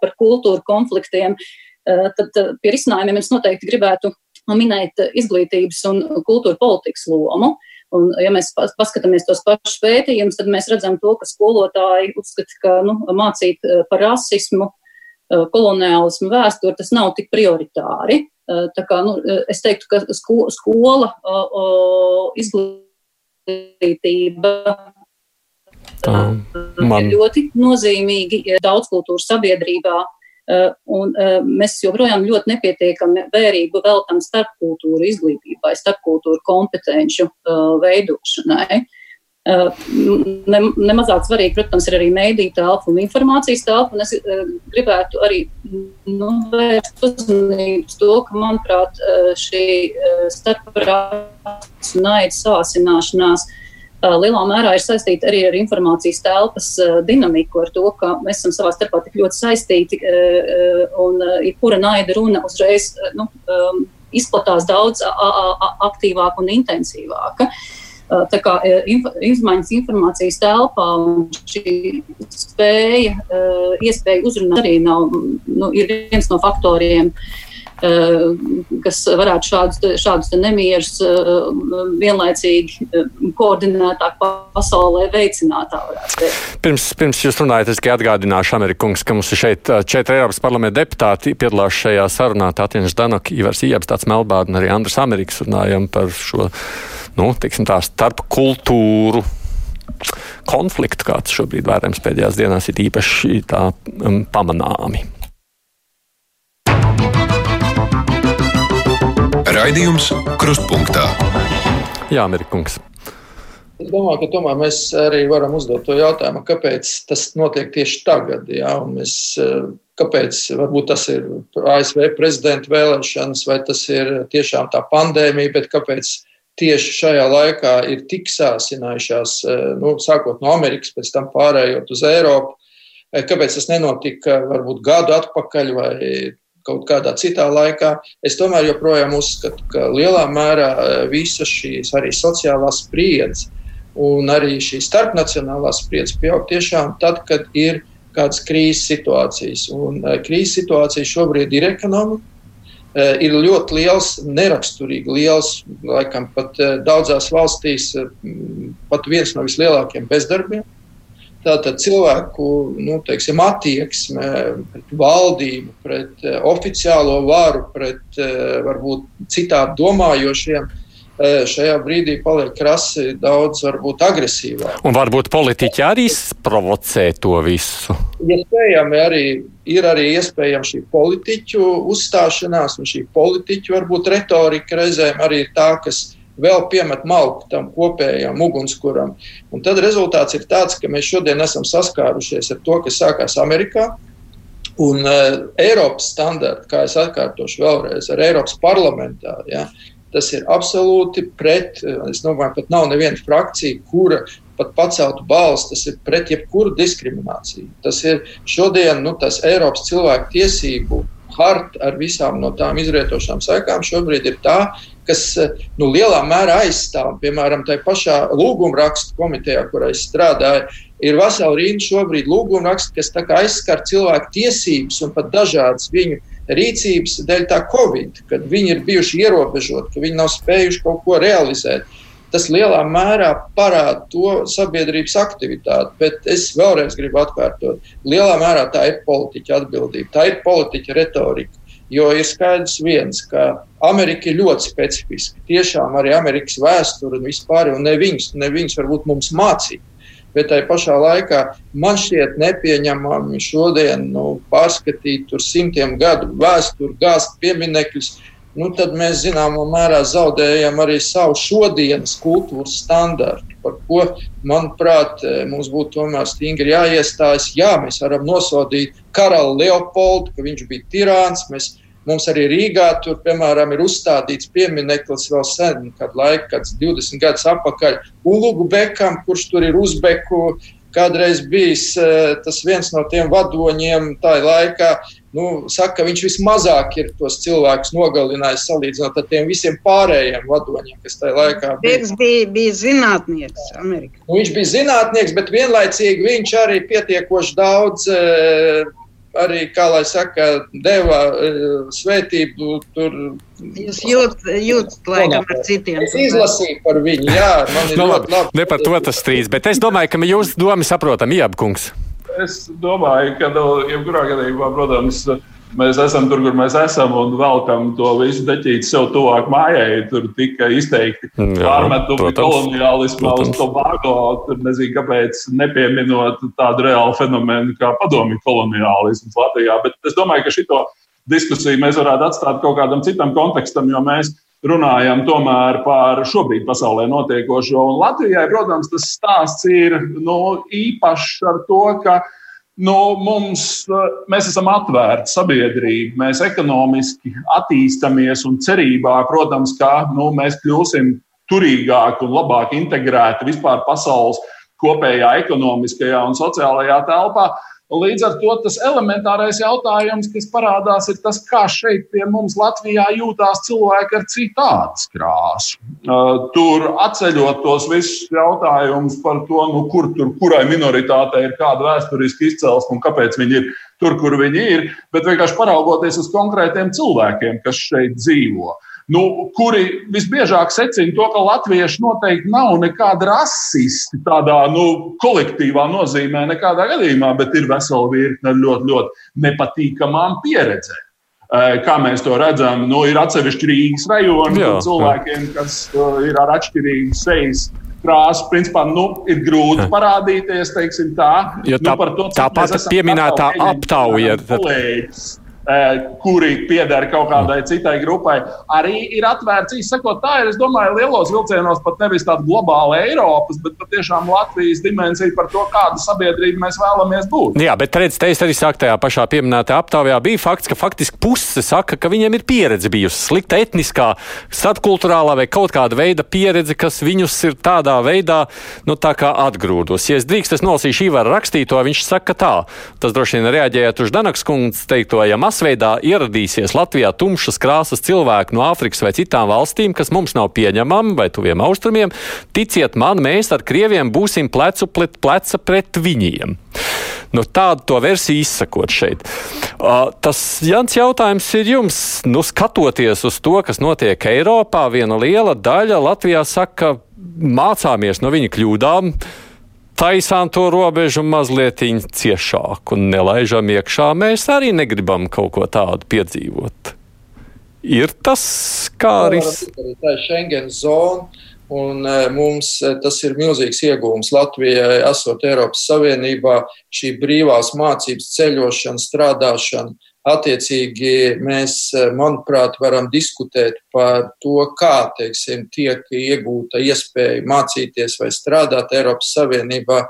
par kultūru konfliktiem, tad pie risinājumiem es noteikti gribētu minēt izglītības un kultūra politikas lomu. Un, ja mēs paskatāmies tos pašus pētījumus, tad mēs redzam to, ka skolotāji uzskata, ka nu, mācīt par rasismu, Eh, koloniālismu vēsturi, tas nav tik prioritāri. Eh, tā kā, nu, eh, es teiktu, ka sko, skola, izglītība Tā, man... ir ļoti nozīmīgi daudzkultūras sabiedrībā. Un mēs joprojām ļoti nepietiekami vērību veltam starpkultūru izglītībai, starpkultūru kompetenci veidošanai. Ne, nemazāk svarīgi, protams, ir arī mēdīņu telpa un informācijas telpa. Un es gribētu arī nu, vērst uzmanību to, ka, manuprāt, šī starprāts un naida sāsināšanās lielā mērā ir saistīta arī ar informācijas telpas dinamiku, ar to, ka mēs esam savā starpā tik ļoti saistīti un jebkura naida runa uzreiz nu, izplatās daudz aktīvāk un intensīvāk. Uh, Tā kā izmaiņas informācijas telpā un šī spēja, iespēja uzrunāt arī nav, nu, ir viens no faktoriem, kas varētu šādus, šādus nemierus vienlaicīgi koordinētāk pasaulē veicināt. Pirms, pirms jūs runājat, es tikai atgādināšu Amerikungs, ka mums ir šeit četri Eiropas parlamenta deputāti piedalās šajā sarunā. Tātieņš Danok, Ivars Iebs, tāds Melbārds un arī Andris Amerikas runājam par šo, nu, tiksim tā, starp kultūru konfliktu, kāds šobrīd vērojams pēdējās dienās, ir īpaši tā um, pamanāmi. Raidījums Krustpunktā. Jā, Amerikungs. Es domāju, ka tomēr mēs arī varam uzdot to jautājumu, kāpēc tas notiek tieši tagad. Jā, mēs, eh, kāpēc varbūt tas ir ASV prezidenta vēlēšanas, vai tas ir tiešām tā pandēmija, bet kāpēc tieši šajā laikā ir tik sāsinājušās, eh, nu, sākot no Amerikas, pēc tam pārējot uz Eiropu. Eh, kāpēc tas nenotika varbūt gadu atpakaļ vai kaut kādā citā laikā? Es tomēr joprojām uzskatu, ka lielā mērā eh, visas šīs arī sociālās spriedzes un arī šī starpnacionālā spriedzes pieaug tiešām tad, kad ir kādas krīzes situācijas. Un krīzes situācija šobrīd ir ekonomika Eh, ir ļoti liels, neraksturīgi liels, laikam pat daudzās valstīs, pat viens no vislielākajiem bezdarbiem. Tātad cilvēku nu, teiksim, attieksme pret valdību, pret oficiālo varu, pret varbūt citādi domājošiem šajā brīdī paliek krasi daudz, varbūt agresīvāk. Un varbūt politiķi arī provocē to visu. Iespējami arī ir arī iespējama šī politiķu uzstāšanās, un šī politiķu varbūt retorika reizēm arī ir tā, kas vēl piemet malku tam kopējam ugunskuram. Un tad rezultāts ir tāds, ka mēs šodien esam saskārušies ar to, kas sākās Amerikā. Un uh, Eiropas standarti, kā es atkārtošu vēlreiz, ar Eiropas parlamentā, ja, Tas ir absolūti pret, es domāju, pat nav neviena frakcija, kura pat paceltu balsi. Tas ir pret jebkuru diskrimināciju. Tas ir šodien nu, tas Eiropas cilvēku tiesību harta ar visām no tām izrietošām sekām šobrīd ir tā, kas nu, lielā mērā aizstāv, piemēram, tajā pašā lūgumrakstu komitejā, kurā es strādāju. Ir vesela rinda šobrīd lūgumrakstu, kas aizskar cilvēku tiesības un pat dažādas viņu rīcības dēļ tā Covid, kad viņi ir bijuši ierobežoti, ka viņi nav spējuši kaut ko realizēt. Tas lielā mērā parāda to sabiedrības aktivitāti, bet es vēlreiz gribu atkārtot, lielā mērā tā ir politiķa atbildība, tā ir politiķa retorika. Jo ir skaidrs viens, ka Amerika ir ļoti specifiska. Tiešām arī Amerikas vēsture un vispār, un ne viņas, ne viņas varbūt mums mācīja bet tai pašā laikā man šķiet nepieņemami šodien nu, pārskatīt simtiem gadu vēsturi, gāzt pieminekļus. Nu, tad mēs zināmā mērā zaudējam arī savu šodienas kultūras standartu, par ko, manuprāt, mums būtu tomēr stingri jāiestājas. Jā, mēs varam nosodīt karalu Leopoldu, ka viņš bija tirāns. Mēs Mums arī Rīgā tur, piemēram, ir uzstādīts piemineklis vēl sen, kad laika, kad 20 gadus atpakaļ Ulugu Bekam, kurš tur ir uzbeku. Kādreiz bijis eh, tas viens no tiem vadoņiem, tā laikā, nu, saka, ka viņš vismazāk ir tos cilvēkus nogalinājis salīdzinot ar tiem visiem pārējiem vadoņiem, kas tajā laikā bija. Viņš bija, bija zinātnieks Amerikā. Nu, viņš bija zinātnieks, bet vienlaicīgi viņš arī pietiekoši daudz uh, arī, kā lai saka, deva uh, svētību tur. Jūs jūtat, jūt, laikam, ar citiem. Es izlasīju par viņu, jā, man ir no, ļoti labi. Ne par to tas strīds, bet es domāju, ka jūs domi saprotam, Iebkungs. Es domāju, ka, jebkurā gadījumā, protams, mēs esam tur, kur mēs esam, un velkam to visu deķīti sev tuvāk mājai. Tur tika izteikti pārmetumi koloniālismā uz Tobago. Tur nezinu, kāpēc nepieminot tādu reālu fenomenu kā padomju koloniālisms Latvijā. Bet es domāju, ka šito diskusiju mēs varētu atstāt kaut kādam citam kontekstam, jo mēs runājam tomēr par šobrīd pasaulē notiekošo. Un Latvijai, protams, tas stāsts ir nu, īpašs ar to, ka Nu, mums, mēs esam atvērti sabiedrība, mēs ekonomiski attīstāmies un cerībā, protams, ka nu, mēs kļūsim turīgāki un labāk integrēti vispār pasaules kopējā ekonomiskajā un sociālajā telpā. Līdz ar to tas elementārais jautājums, kas parādās, ir tas, kā šeit pie mums Latvijā jūtās cilvēki ar citādu krāsu. Tur atceļot tos visus jautājumus par to, nu, kur tur, kurai minoritātei ir kāda vēsturiska izcelsme un kāpēc viņi ir tur, kur viņi ir, bet vienkārši paraugoties uz konkrētiem cilvēkiem, kas šeit dzīvo. Nu, kuri visbiežāk secina to, ka latvieši noteikti nav nekādi rasisti tādā nu, kolektīvā nozīmē, nekādā gadījumā, bet ir vesela virkne ļoti, ļoti nepatīkamām pieredzēm. Kā mēs to redzam, nu, ir atsevišķi Rīgas rajoni cilvēkiem, kas ir ar atšķirīgu sejas krāsu. Principā nu, ir grūti parādīties, teiksim tā. Jo tā, nu, to, tāpat pieminētā aptauja. Kolēģis kuri pieder kaut kādai citai grupai, arī ir atvērts. Īsakot, tā ir, es domāju, lielos vilcienos pat nevis tāda globāla Eiropas, bet patiešām Latvijas dimensija par to, kādu sabiedrību mēs vēlamies būt. Jā, bet redziet, te es arī saku, tajā pašā pieminētajā aptaujā bija fakts, ka faktiski puse saka, ka viņiem ir pieredze bijusi slikta etniskā, satkulturālā vai kaut kāda veida pieredze, kas viņus ir tādā veidā, nu tā kā atgrūdos. Ja es drīkst, es nolasīšu Ivaru rakstīto, viņš saka tā, tas droši vien reaģējot uz Danaks kundzes teikto, ja mas masveidā ieradīsies Latvijā tumšas krāsas cilvēki no Āfrikas vai citām valstīm, kas mums nav pieņemami, vai tuviem austrumiem, ticiet man, mēs ar krieviem būsim plecu pret pleca pret viņiem. Nu, tādu to versiju izsakot šeit. Uh, tas Jans jautājums ir jums, nu, skatoties uz to, kas notiek Eiropā, viena liela daļa Latvijā saka, mācāmies no viņa kļūdām taisām to robežu mazliet ciešāk un nelaižam iekšā. Mēs arī negribam kaut ko tādu piedzīvot. Ir tas, kā arī tā ir Schengen zona. Un e, mums e, tas ir milzīgs iegūms Latvijai, esot Eiropas Savienībā, šī brīvās mācības ceļošana, strādāšana, Attiecīgi, mēs, eh, manuprāt, varam diskutēt par to, kā teiksim, tiek iegūta iespēja mācīties vai strādāt Eiropas Savienībā.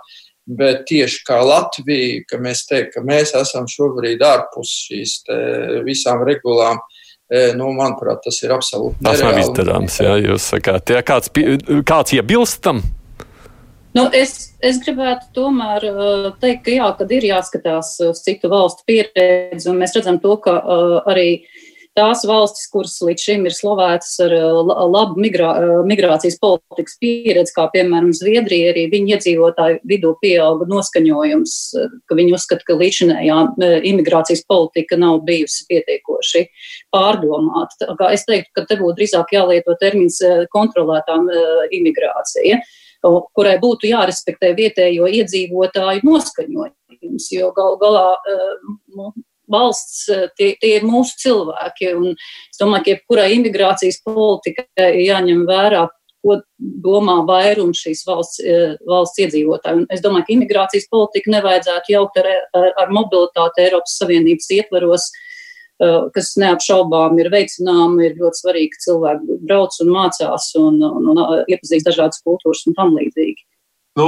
Bet tieši kā Latvija, ka mēs teiktu, ka mēs esam šobrīd ārpus šīs visām regulām, eh, nu, manuprāt, tas ir absolūti nereāli. Tas nav izdarāms, jā, jūs sakāt. Ja kāds, kāds iebilst tam? Nu, es, es gribētu tomēr uh, teikt, ka jā, kad ir jāskatās uz citu valstu pieredzi, un mēs redzam to, ka uh, arī tās valstis, kuras līdz šim ir slavētas ar uh, labu migrā, uh, migrācijas politikas pieredzi, kā piemēram Zviedrija, arī viņu iedzīvotāju vidū pieauga noskaņojums, uh, ka viņi uzskata, ka līdzinējā imigrācijas politika nav bijusi pietiekoši pārdomāta. Es teiktu, ka te būtu drīzāk jālieto termins kontrolētām imigrācija. Ja? kurai būtu jārespektē vietējo iedzīvotāju noskaņojums, jo gal galā eh, nu, valsts eh, tie, tie ir mūsu cilvēki. Un es domāju, ka jebkurai imigrācijas politikai jāņem vērā, ko domā vairums šīs valsts, eh, valsts iedzīvotāju. Un es domāju, ka imigrācijas politika nevajadzētu jaukt ar, ar, ar mobilitāti Eiropas Savienības ietvaros. Uh, Eh, kas neapšaubām ir veicināma, ir ļoti svarīgi, ka cilvēki brauc un mācās un, un, un iepazīst dažādas kultūras un tam līdzīgi. Nu,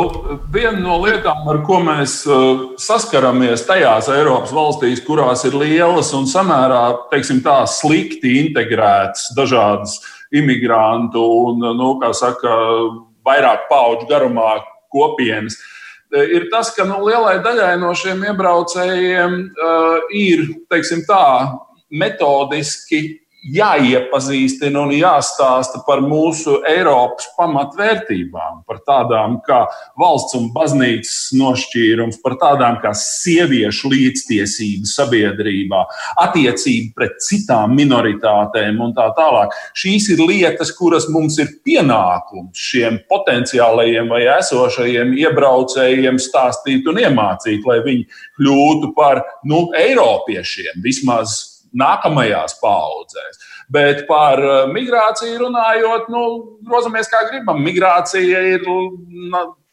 viena no lietām, ar ko mēs uh, saskaramies tajās Eiropas valstīs, kurās ir lielas un samērā teiksim, tā, slikti integrētas dažādas imigrantu un, nu, kā saka, vairāk pauģu garumā kopienas, Eh, ir tas, ka nu, lielai daļai no šiem iebraucējiem uh, ir tā, metodiski jāiepazīstina un jāstāsta par mūsu Eiropas pamatvērtībām, par tādām kā valsts un baznīcas nošķīrums, par tādām kā sieviešu līdztiesība sabiedrībā, attiecība pret citām minoritātēm un tā tālāk. Šīs ir lietas, kuras mums ir pienākums šiem potenciālajiem vai esošajiem iebraucējiem stāstīt un iemācīt, lai viņi kļūtu par nu, Eiropiešiem vismaz nākamajās paudzēs. Bet par eh, migrāciju runājot, nu, grozamies kā gribam. Migrācija ir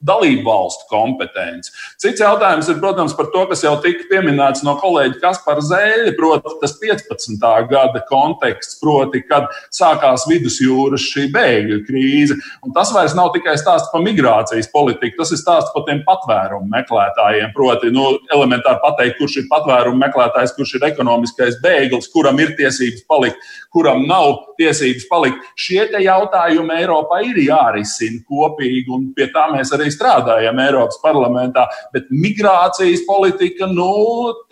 dalību valstu kompetence. Cits jautājums ir, protams, par to, kas jau tika pieminēts no kolēģa Kaspara Zēļa, proti, tas 15. gada konteksts, proti, kad sākās vidusjūras šī bēgļu krīze. Un tas vairs nav tikai stāsts par migrācijas politiku, tas ir stāsts par tiem patvērumu meklētājiem. Proti, nu, elementāri pateikt, kurš ir patvērumu meklētājs, kurš ir ekonomiskais bēglis, kuram ir tiesības palikt, kuram nav tiesības palikt. Šie jautājumi Eiropā ir jārisina kopīgi, un pie tā mēs arī strādājam Eiropas parlamentā. Bet migrācijas politika, nu,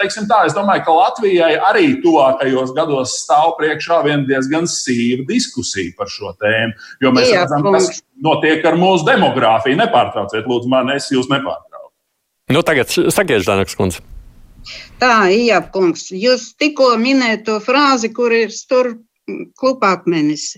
teiksim tā, es domāju, ka Latvijai arī tuvākajos gados stāv priekšā viena diezgan sīva diskusija par šo tēmu. Jo mēs Jā, redzam, kas notiek ar mūsu demogrāfiju. Nepārtrauciet, lūdzu, man es jūs nepārtraucu. Nu, tagad sakiet, Žanakas kundze. Tā, Ijāpkungs, jūs tikko minējāt to frāzi, kur ir tur klupakmenis.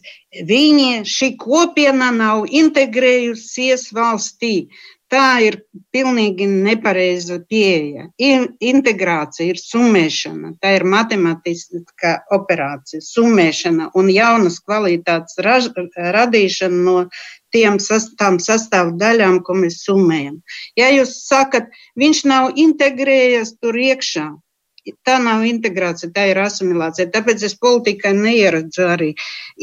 Viņi, šī kopiena nav integrējusies valstī. Tā ir pilnīgi nepareiza pieeja. Integrācija ir summēšana, tā ir matemātiska operācija, summēšana un jaunas kvalitātes raž, radīšana no tiem sas, tām sastāvdaļām, ko mēs summējam. Ja jūs sakat, viņš nav integrējies tur iekšā, tā nav integrācija, tā ir asimilācija. Tāpēc es politikai neieredzu arī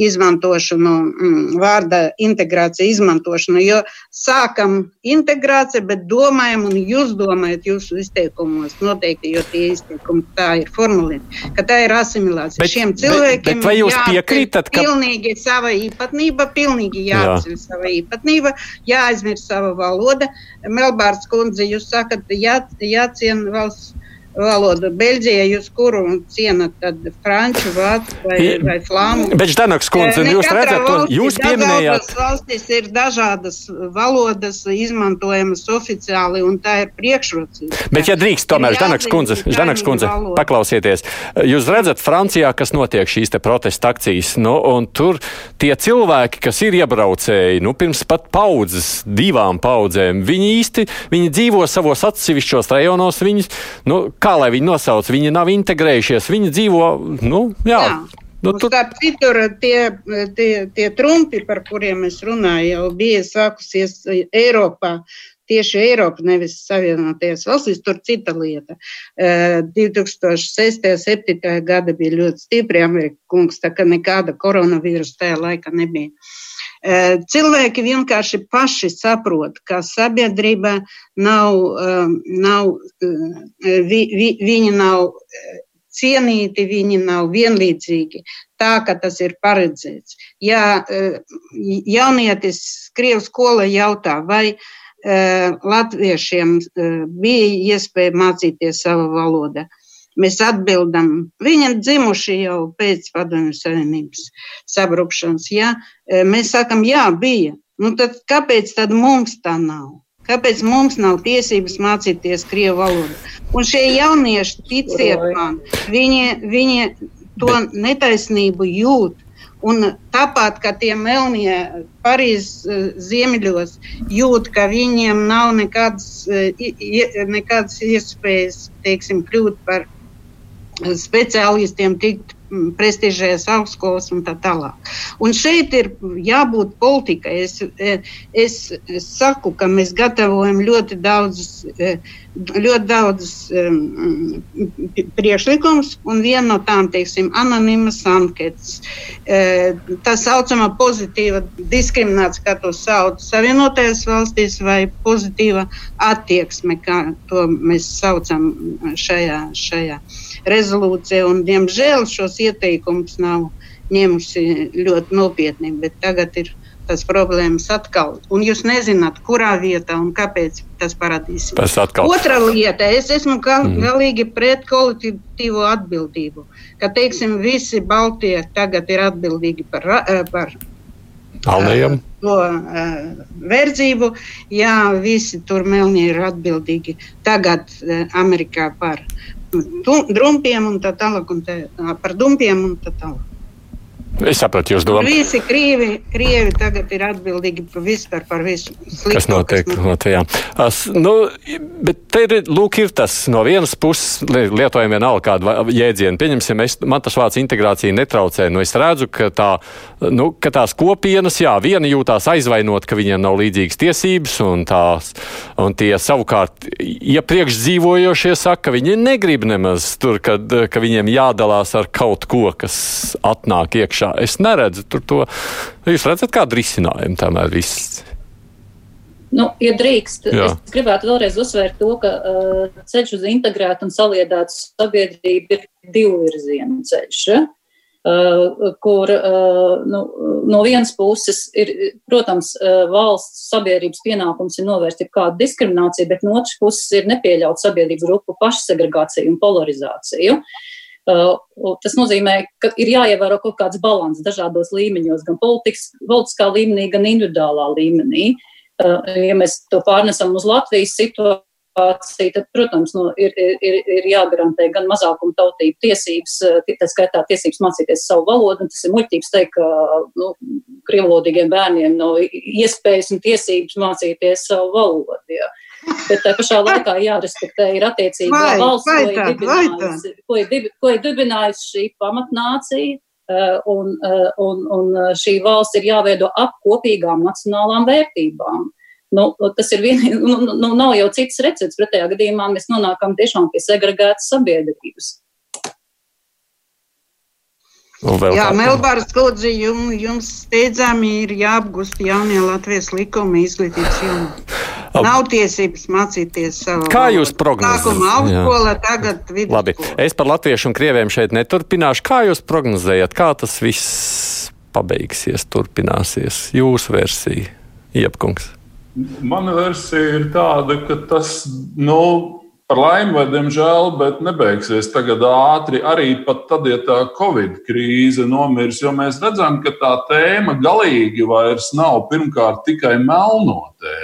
izmantošanu, mm, vārda integrācija izmantošanu, jo sākam integrāciju, bet domājam, un jūs domājat jūsu izteikumos noteikti, jo tie izteikumi tā ir formulēti, ka tā ir asimilācija. Bet, Šiem cilvēkiem bet, bet jūs piekrītat, ka pilnīgi sava īpatnība, pilnīgi jāatceļ Jā. sava īpatnība, jāaizmirst sava valoda. Melbārds kundze, jūs sakat, jā, jāciena valsts valodu. Beļģijā jūs kuru cienat, tad franču, vācu vai, vai flāmu. Bet, Ždanoks kundze, jūs redzat, to jūs pieminējāt. Valstis ir dažādas valodas izmantojamas oficiāli, un tā ir priekšrocība. Bet, ja drīkst, tomēr, Ždanoks kundze, Ždanoks kundze, paklausieties. Jūs redzat Francijā, kas notiek šīs te protesta akcijas, nu, un tur tie cilvēki, kas ir iebraucēji, nu, pirms pat paudzes, divām paudzēm, viņi īsti, viņi dzīvo savos atsevišķos rajonos, viņi, nu, kā lai viņi nosauc, viņi nav integrējušies, viņi dzīvo, nu, jā. jā. Nu, tu... Starp citu, tie, tie, tie trumpi, par kuriem es runāju, jau bija sākusies Eiropā. Tieši Eiropa, nevis Savienotajās valstīs, tur cita lieta. 2006. un 2007. gada bija ļoti stipri Amerikas kungs, tā ka nekāda koronavīrusa tajā laikā nebija. Eh, cilvēki vienkārši paši saprot, ka sabiedrība nav, eh, nav eh, vi, vi, viņi nav cienīti, viņi nav vienlīdzīgi. Tā, ka tas ir paredzēts. Ja jaunietis Krievijas skola jautā, vai latviešiem bija iespēja mācīties savu valodu, Mēs atbildam, viņi ir dzimuši jau pēc Padomju Savienības sabrukšanas. Ja? E, mēs sakam, jā, bija. Nu, tad kāpēc tad mums tā nav? Kāpēc mums nav tiesības mācīties krievu valodu? Un šie jaunieši, ticiet man, viņi, viņi to netaisnību jūt. Un tāpat kā tie melnie Parīzes e, ziemeļos jūt, ka viņiem nav nekādas, e, nekādas iespējas teiksim, kļūt par speciālistiem tikt mm, prestižējas augstskolas un tā tālāk. Un šeit ir jābūt politikai. Es, e, es, es saku, ka mēs gatavojam ļoti daudz, e, ļoti daudz um, priekšlikumus, un viena no tām, teiksim, anonīmas anketas. Tā saucamā pozitīva diskriminācija, kā to sauc Savienotajās valstīs, vai pozitīva attieksme, kā to mēs saucam šajā. šajā rezolūcija, un diemžēl šos ieteikumus nav ņēmusi ļoti nopietni, bet tagad ir tas problēmas atkal. Un jūs nezināt, kurā vietā un kāpēc tas parādīsies. Tas atkal. Otra lieta, es esmu gal, mm. galīgi pret kolektīvo atbildību. Ka, teiksim, visi Baltie tagad ir atbildīgi par, eh, par Alnējam. To uh, verdzību, jā, visi tur melnie ir atbildīgi tagad uh, Amerikā par drumpiem un tā tālāk, un tā, par dumpiem un tā tālāk. Es sapratu, jūs domājat. Visi krievi, krievi tagad ir atbildīgi par visu, par visu slikto. Kas notiek Latvijā? As, nu, bet te ir, lūk, ir tas no vienas puses, lietojam vienalga kādu jēdzienu. Pieņemsim, es, man tas vārds integrācija netraucē. Nu, es redzu, ka, tā, nu, ka tās kopienas, jā, viena jūtās aizvainot, ka viņiem nav līdzīgas tiesības, un, tās, un tie savukārt iepriekš dzīvojošie saka, ka viņi negrib nemaz tur, kad, ka viņiem jādalās ar kaut ko, kas atnāk iekšā priekšā. Es neredzu tur to. Jūs redzat, kādu risinājumu tomēr viss. Nu, ja drīkst, Jā. es gribētu vēlreiz uzsvērt to, ka uh, ceļš uz integrētu un saliedētu sabiedrību ir divu virzienu ceļš. Ja? kur nu, no vienas puses ir, protams, valsts sabiedrības pienākums ir novērst jebkādu diskrimināciju, bet no otras puses ir nepieļaut sabiedrības grupu pašsegregāciju un polarizāciju. Tas nozīmē, ka ir jāievēro kaut kāds balans dažādos līmeņos, gan politikas, politiskā līmenī, gan individuālā līmenī. Ja mēs to pārnesam uz Latvijas situāciju, situācija, tad, protams, nu, ir, ir, ir jāgarantē gan mazākuma tautību tiesības, eh, tā skaitā tiesības mācīties savu valodu, un tas ir muļķības teikt, ka nu, krievlodīgiem bērniem nav iespējas un tiesības mācīties savu valodu. Jā. Bet tā pašā laikā jārespektē ir attiecīgā valsts, vai ko, ir dibinājusi, ko, ir, ko ir dibinājusi šī pamatnācija. Eh, un, eh, un, un šī valsts ir jāveido ap kopīgām nacionālām vērtībām. Nu, tas ir vien, nu, nu, nu, nav jau cits recepts. Pretējā gadījumā mēs nonākam tiešām pie segregētas sabiedrības. Jā, Melbāras kundze, jums, jums steidzami ir jāapgūst jaunie Latvijas likumi izglītības jomā. Nav tiesības mācīties savu. Kā jūs prognozējat? Sākuma augstskola, tagad vidusskola. Labi, es par latviešu un krieviem šeit neturpināšu. Kā jūs prognozējat, kā tas viss pabeigsies, turpināsies? Jūsu versija, Iepkungs. Mana versija ir tāda, ka tas, nu, par laimi vai diemžēl, bet nebeigsies tagad ātri. Arī pat tad, ja tā Covid krīze nomirs, jo mēs redzam, ka tā tēma galīgi vairs nav pirmkārt tikai melno tēma.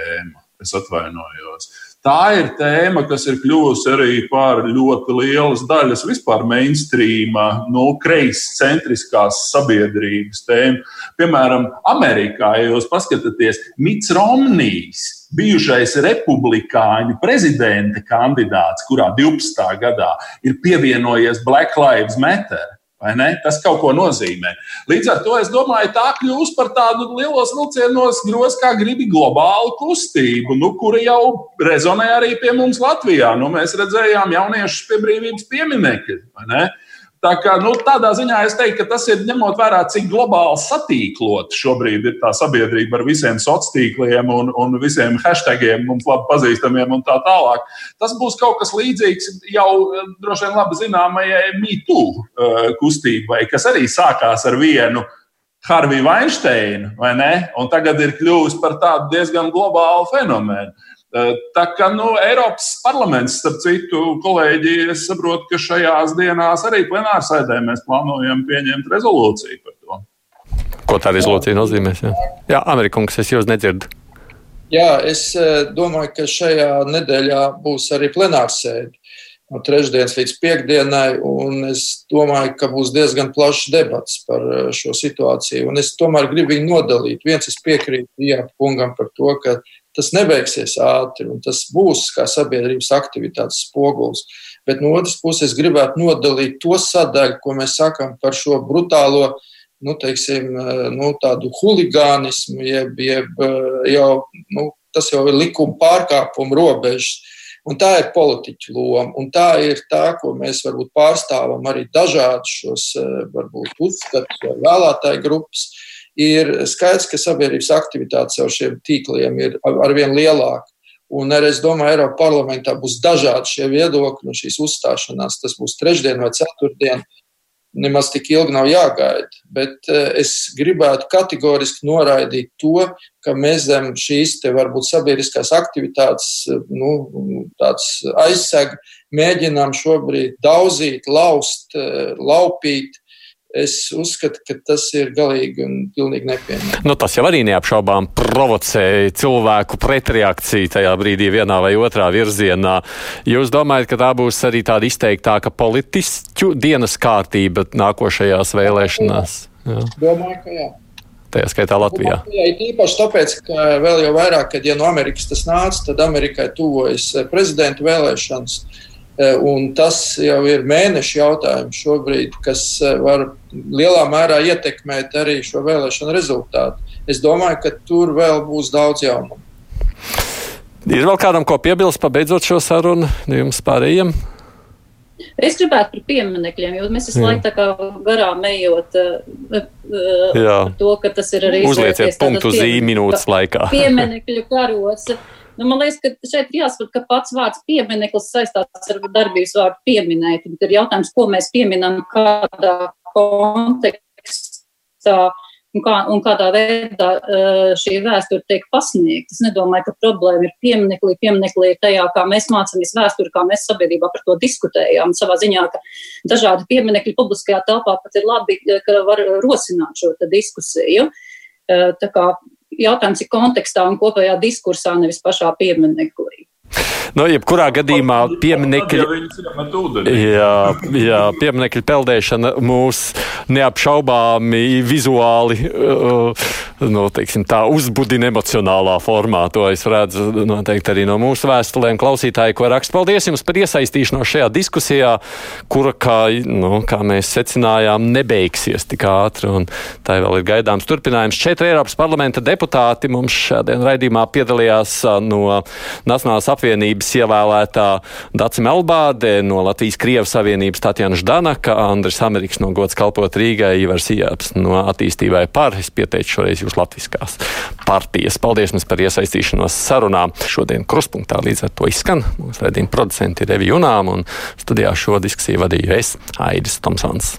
Es atvainojos. Tā ir tēma, kas ir kļuvusi arī par ļoti lielas daļas vispār mainstreama, nu, kreiscentriskās sabiedrības tēmu. Piemēram, Amerikā, ja jūs paskatāties, Mits Romnijs, bijušais republikāņu prezidenta kandidāts, kurā 12. gadā ir pievienojies Black Lives Matter Tas kaut ko nozīmē. Līdz ar to es domāju, tā kļūst par tādu lielos vilcienos gros, kā gribi globālu kustību, nu, kura jau rezonē arī pie mums Latvijā. Nu, mēs redzējām jauniešus pie brīvības pieminiekļa. Tā kā, nu, tādā ziņā es teiktu, ka tas ir ņemot vērā, cik globāli satīklot šobrīd ir tā sabiedrība ar visiem sociāliem tīkliem un, un visiem hashtagiem, mums labi pazīstamiem un tā tālāk. Tas būs kaut kas līdzīgs jau droši vien labi zināmajai MeToo uh, kustībai, kas arī sākās ar vienu. Harviju Weinsteinu, vai ne? Un tagad ir kļuvusi par tādu diezgan globālu fenomenu. Eh, tā kā nu, Eiropas parlaments, starp citu, kolēģi, es saprotu, ka šajās dienās arī plenārsēdē mēs plānojam pieņemt rezolūciju par to. Ko tā rezolūcija nozīmēs? Jā, jā Amerikungs, es jūs nedzirdu. Jā, es eh, domāju, ka šajā nedēļā būs arī plenārsēde no trešdienas līdz piekdienai, un es domāju, ka būs diezgan plašs debats par eh, šo situāciju. Un es tomēr gribu viņu nodalīt. Viens, es piekrītu Jā, kungam par to, ka tas nebeigsies ātri, un tas būs kā sabiedrības aktivitātes spogulis. Bet no otras puses, gribētu nodalīt to sadaļu, ko mēs sakām par šo brutālo, nu, teiksim, nu, tādu huligānismu, jeb, jeb jau, nu, tas jau ir likuma pārkāpuma robežas. Un tā ir politiķa loma, un tā ir tā, ko mēs varbūt pārstāvam arī dažādus šos varbūt, uzskatus vai vēlētāju grupas ir skaidrs, ka sabiedrības aktivitātes ar šiem tīkliem ir arvien lielāka. Un arī es domāju, Eiropas parlamentā būs dažādi šie viedokļi un šīs uzstāšanās. Tas būs trešdien vai ceturtdien. Nemaz tik ilgi nav jāgaida. Bet eh, es gribētu kategoriski noraidīt to, ka mēs zem šīs te varbūt sabiedriskās aktivitātes nu, aizseg mēģinām šobrīd daudzīt, laust, eh, laupīt Es uzskatu, ka tas ir galīgi un pilnīgi nepieņemami. Nu, tas jau arī neapšaubām provocēja cilvēku pretreakciju tajā brīdī, vienā vai otrā virzienā. Jūs domājat, ka tā būs arī tāda izteiktāka politiķu dienas kārtība nākošajās vēlēšanās? Jā. Domāju, ka jā. Tajā skaitā Latvijā. Jā, īpaši tāpēc, ka vēl jau vairāk, kad ja no Amerikas tas nāca, tad Amerikai tuvojas prezidenta vēlēšanas. E, un tas jau ir mēnešu jautājums šobrīd, kas e, var lielā mērā ietekmēt arī šo vēlēšanu rezultātu. Es domāju, ka tur vēl būs daudz jaunumu. Ir vēl kādam ko piebilst, pabeidzot šo sarunu jums pārējiem? Es gribētu par pieminekļiem, jo mēs visu laiku tā kā garām ejot uh, uh, to, ka tas ir arī. Uzlieciet punktu zīmi minūtes laikā. Pieminekļu karos. Nu, man liekas, ka šeit ir jāsaprot, ka pats vārds piemineklis saistās ar darbības vārdu pieminēt. Bet ir jautājums, ko mēs pieminam, kādā kontekstā un, kā, un kādā veidā uh, šī vēsture tiek pasniegta. Es nedomāju, ka problēma ir pieminekli. Pieminekli ir tajā, kā mēs mācāmies vēsturi, kā mēs sabiedrībā par to diskutējām. Savā ziņā, ka dažādi pieminekļi publiskajā telpā pat ir labi, ka var rosināt šo diskusiju. Uh, tā kā jautājums ir kontekstā un kopējā diskursā, nevis pašā pieminekļī. No nu, jebkurā gadījumā pieminekļi, jā, jā, pieminekļu peldēšana mūs neapšaubāmi vizuāli uh, nu, teiksim, tā, uzbudina emocionālā formā. To es redzu noteikti arī no mūsu vēstulēm. Klausītāji, ko raksta, paldies jums par iesaistīšanos šajā diskusijā, kura, kā, nu, kā mēs secinājām, nebeigsies tik ātri. Tā vēl ir gaidāms turpinājums. Četri Eiropas parlamenta deputāti mums šodien raidījumā piedalījās uh, no Nacionālās apvienības ievēlētā Daci Melbāde, no Latvijas Krievas savienības Tatjana Ždanaka, Andris Amerikas no gods kalpot Rīgai, Ivars Ijāps no attīstībai par. Es pieteicu šoreiz jūs latviskās partijas. Paldies jums par iesaistīšanos sarunā. Šodien kruspunktā līdz ar to izskan. Mūsu redzījuma producenti ir Evi Junām un studijā šo diskusiju vadīju es, Aidis Tomsons.